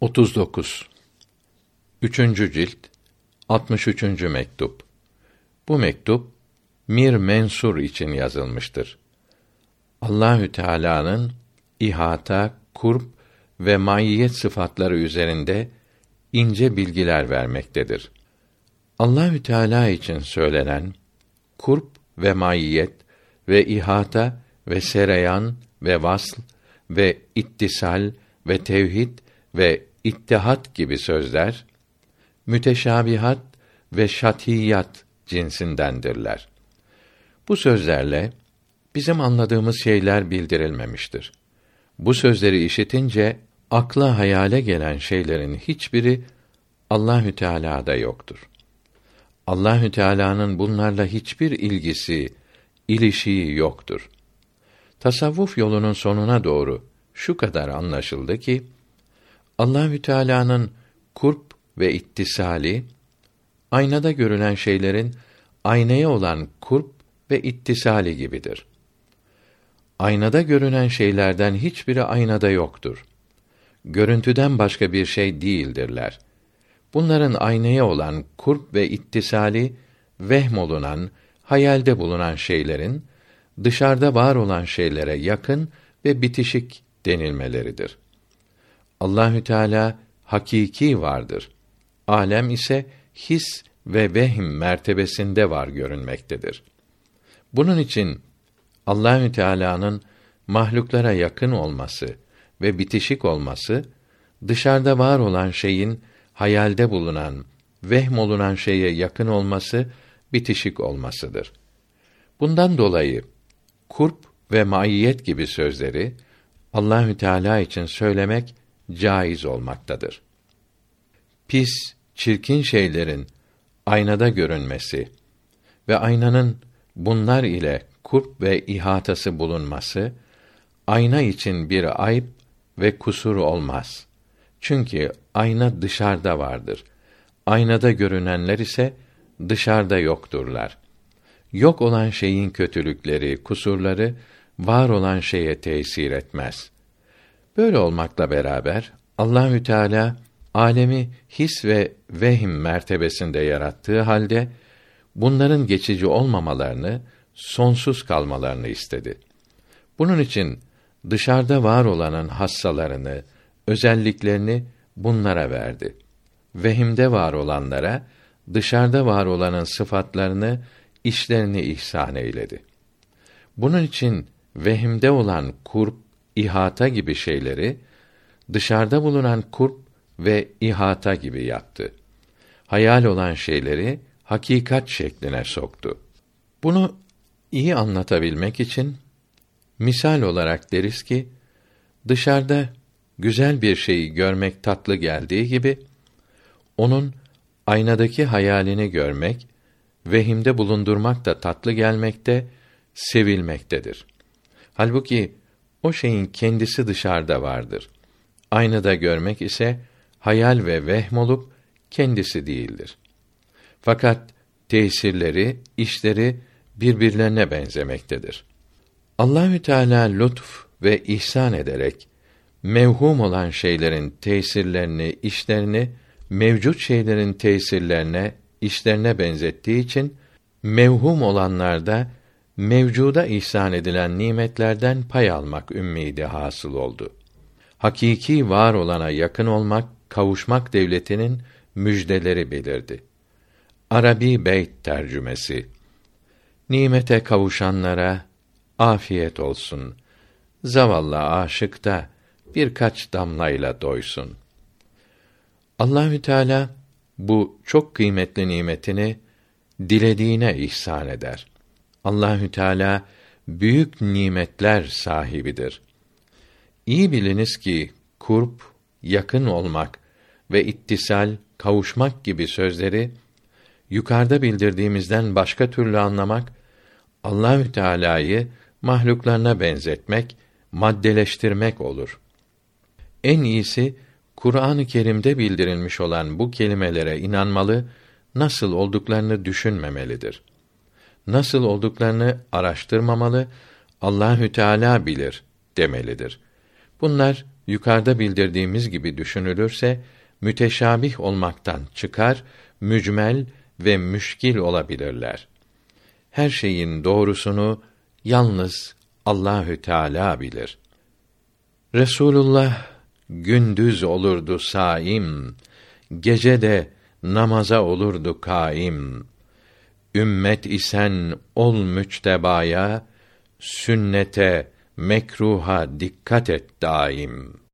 39 Üçüncü cilt 63. mektup Bu mektup Mir Mensur için yazılmıştır. Allahü Teala'nın ihata, kurb ve maiyet sıfatları üzerinde ince bilgiler vermektedir. Allahü Teala için söylenen kurb ve maiyet ve ihata ve sereyan ve vasl ve ittisal ve tevhid ve ittihat gibi sözler müteşabihat ve şatiyat cinsindendirler. Bu sözlerle bizim anladığımız şeyler bildirilmemiştir. Bu sözleri işitince akla hayale gelen şeylerin hiçbiri Allahü Teala'da yoktur. Allahü Teala'nın bunlarla hiçbir ilgisi, ilişiği yoktur. Tasavvuf yolunun sonuna doğru şu kadar anlaşıldı ki Allahü Teala'nın kurp ve ittisali aynada görülen şeylerin aynaya olan kurp ve ittisali gibidir. Aynada görünen şeylerden hiçbiri aynada yoktur. Görüntüden başka bir şey değildirler. Bunların aynaya olan kurp ve ittisali vehm olunan, hayalde bulunan şeylerin dışarıda var olan şeylere yakın ve bitişik denilmeleridir. Allahü Teala hakiki vardır. Alem ise his ve vehim mertebesinde var görünmektedir. Bunun için Allahü Teala'nın mahluklara yakın olması ve bitişik olması dışarıda var olan şeyin hayalde bulunan, vehm olunan şeye yakın olması, bitişik olmasıdır. Bundan dolayı kurp ve maiyet gibi sözleri Allahü Teala için söylemek caiz olmaktadır. Pis, çirkin şeylerin aynada görünmesi ve aynanın bunlar ile kurp ve ihatası bulunması ayna için bir ayıp ve kusur olmaz. Çünkü ayna dışarıda vardır. Aynada görünenler ise dışarıda yokturlar. Yok olan şeyin kötülükleri, kusurları var olan şeye tesir etmez. Böyle olmakla beraber Allahü Teala alemi his ve vehim mertebesinde yarattığı halde bunların geçici olmamalarını, sonsuz kalmalarını istedi. Bunun için dışarıda var olanın hassalarını, özelliklerini bunlara verdi. Vehimde var olanlara dışarıda var olanın sıfatlarını, işlerini ihsan eyledi. Bunun için vehimde olan kurp, ihata gibi şeyleri dışarıda bulunan kurp ve ihata gibi yaptı. Hayal olan şeyleri hakikat şekline soktu. Bunu iyi anlatabilmek için misal olarak deriz ki dışarıda güzel bir şeyi görmek tatlı geldiği gibi onun aynadaki hayalini görmek vehimde bulundurmak da tatlı gelmekte, sevilmektedir. Halbuki o şeyin kendisi dışarıda vardır. Aynada görmek ise hayal ve vehm olup kendisi değildir. Fakat tesirleri, işleri birbirlerine benzemektedir. Allahü Teala lütf ve ihsan ederek mevhum olan şeylerin tesirlerini, işlerini mevcut şeylerin tesirlerine, işlerine benzettiği için mevhum olanlarda mevcuda ihsan edilen nimetlerden pay almak ümmidi hasıl oldu. Hakiki var olana yakın olmak, kavuşmak devletinin müjdeleri belirdi. Arabi Beyt tercümesi Nimete kavuşanlara afiyet olsun. Zavallı aşık da birkaç damlayla doysun. Allahü Teala bu çok kıymetli nimetini dilediğine ihsan eder. Allahü Teala büyük nimetler sahibidir. İyi biliniz ki kurp, yakın olmak ve ittisal, kavuşmak gibi sözleri yukarıda bildirdiğimizden başka türlü anlamak Allahü Teala'yı mahluklarına benzetmek, maddeleştirmek olur. En iyisi Kur'an-ı Kerim'de bildirilmiş olan bu kelimelere inanmalı, nasıl olduklarını düşünmemelidir. Nasıl olduklarını araştırmamalı, Allahü Teala bilir demelidir. Bunlar yukarıda bildirdiğimiz gibi düşünülürse müteşabih olmaktan çıkar, mücmel ve müşkil olabilirler. Her şeyin doğrusunu yalnız Allahü Teala bilir. Resulullah gündüz olurdu saim, gece de namaza olurdu kaim. Ümmet isen ol müçtebaya, sünnete, mekruha dikkat et daim.''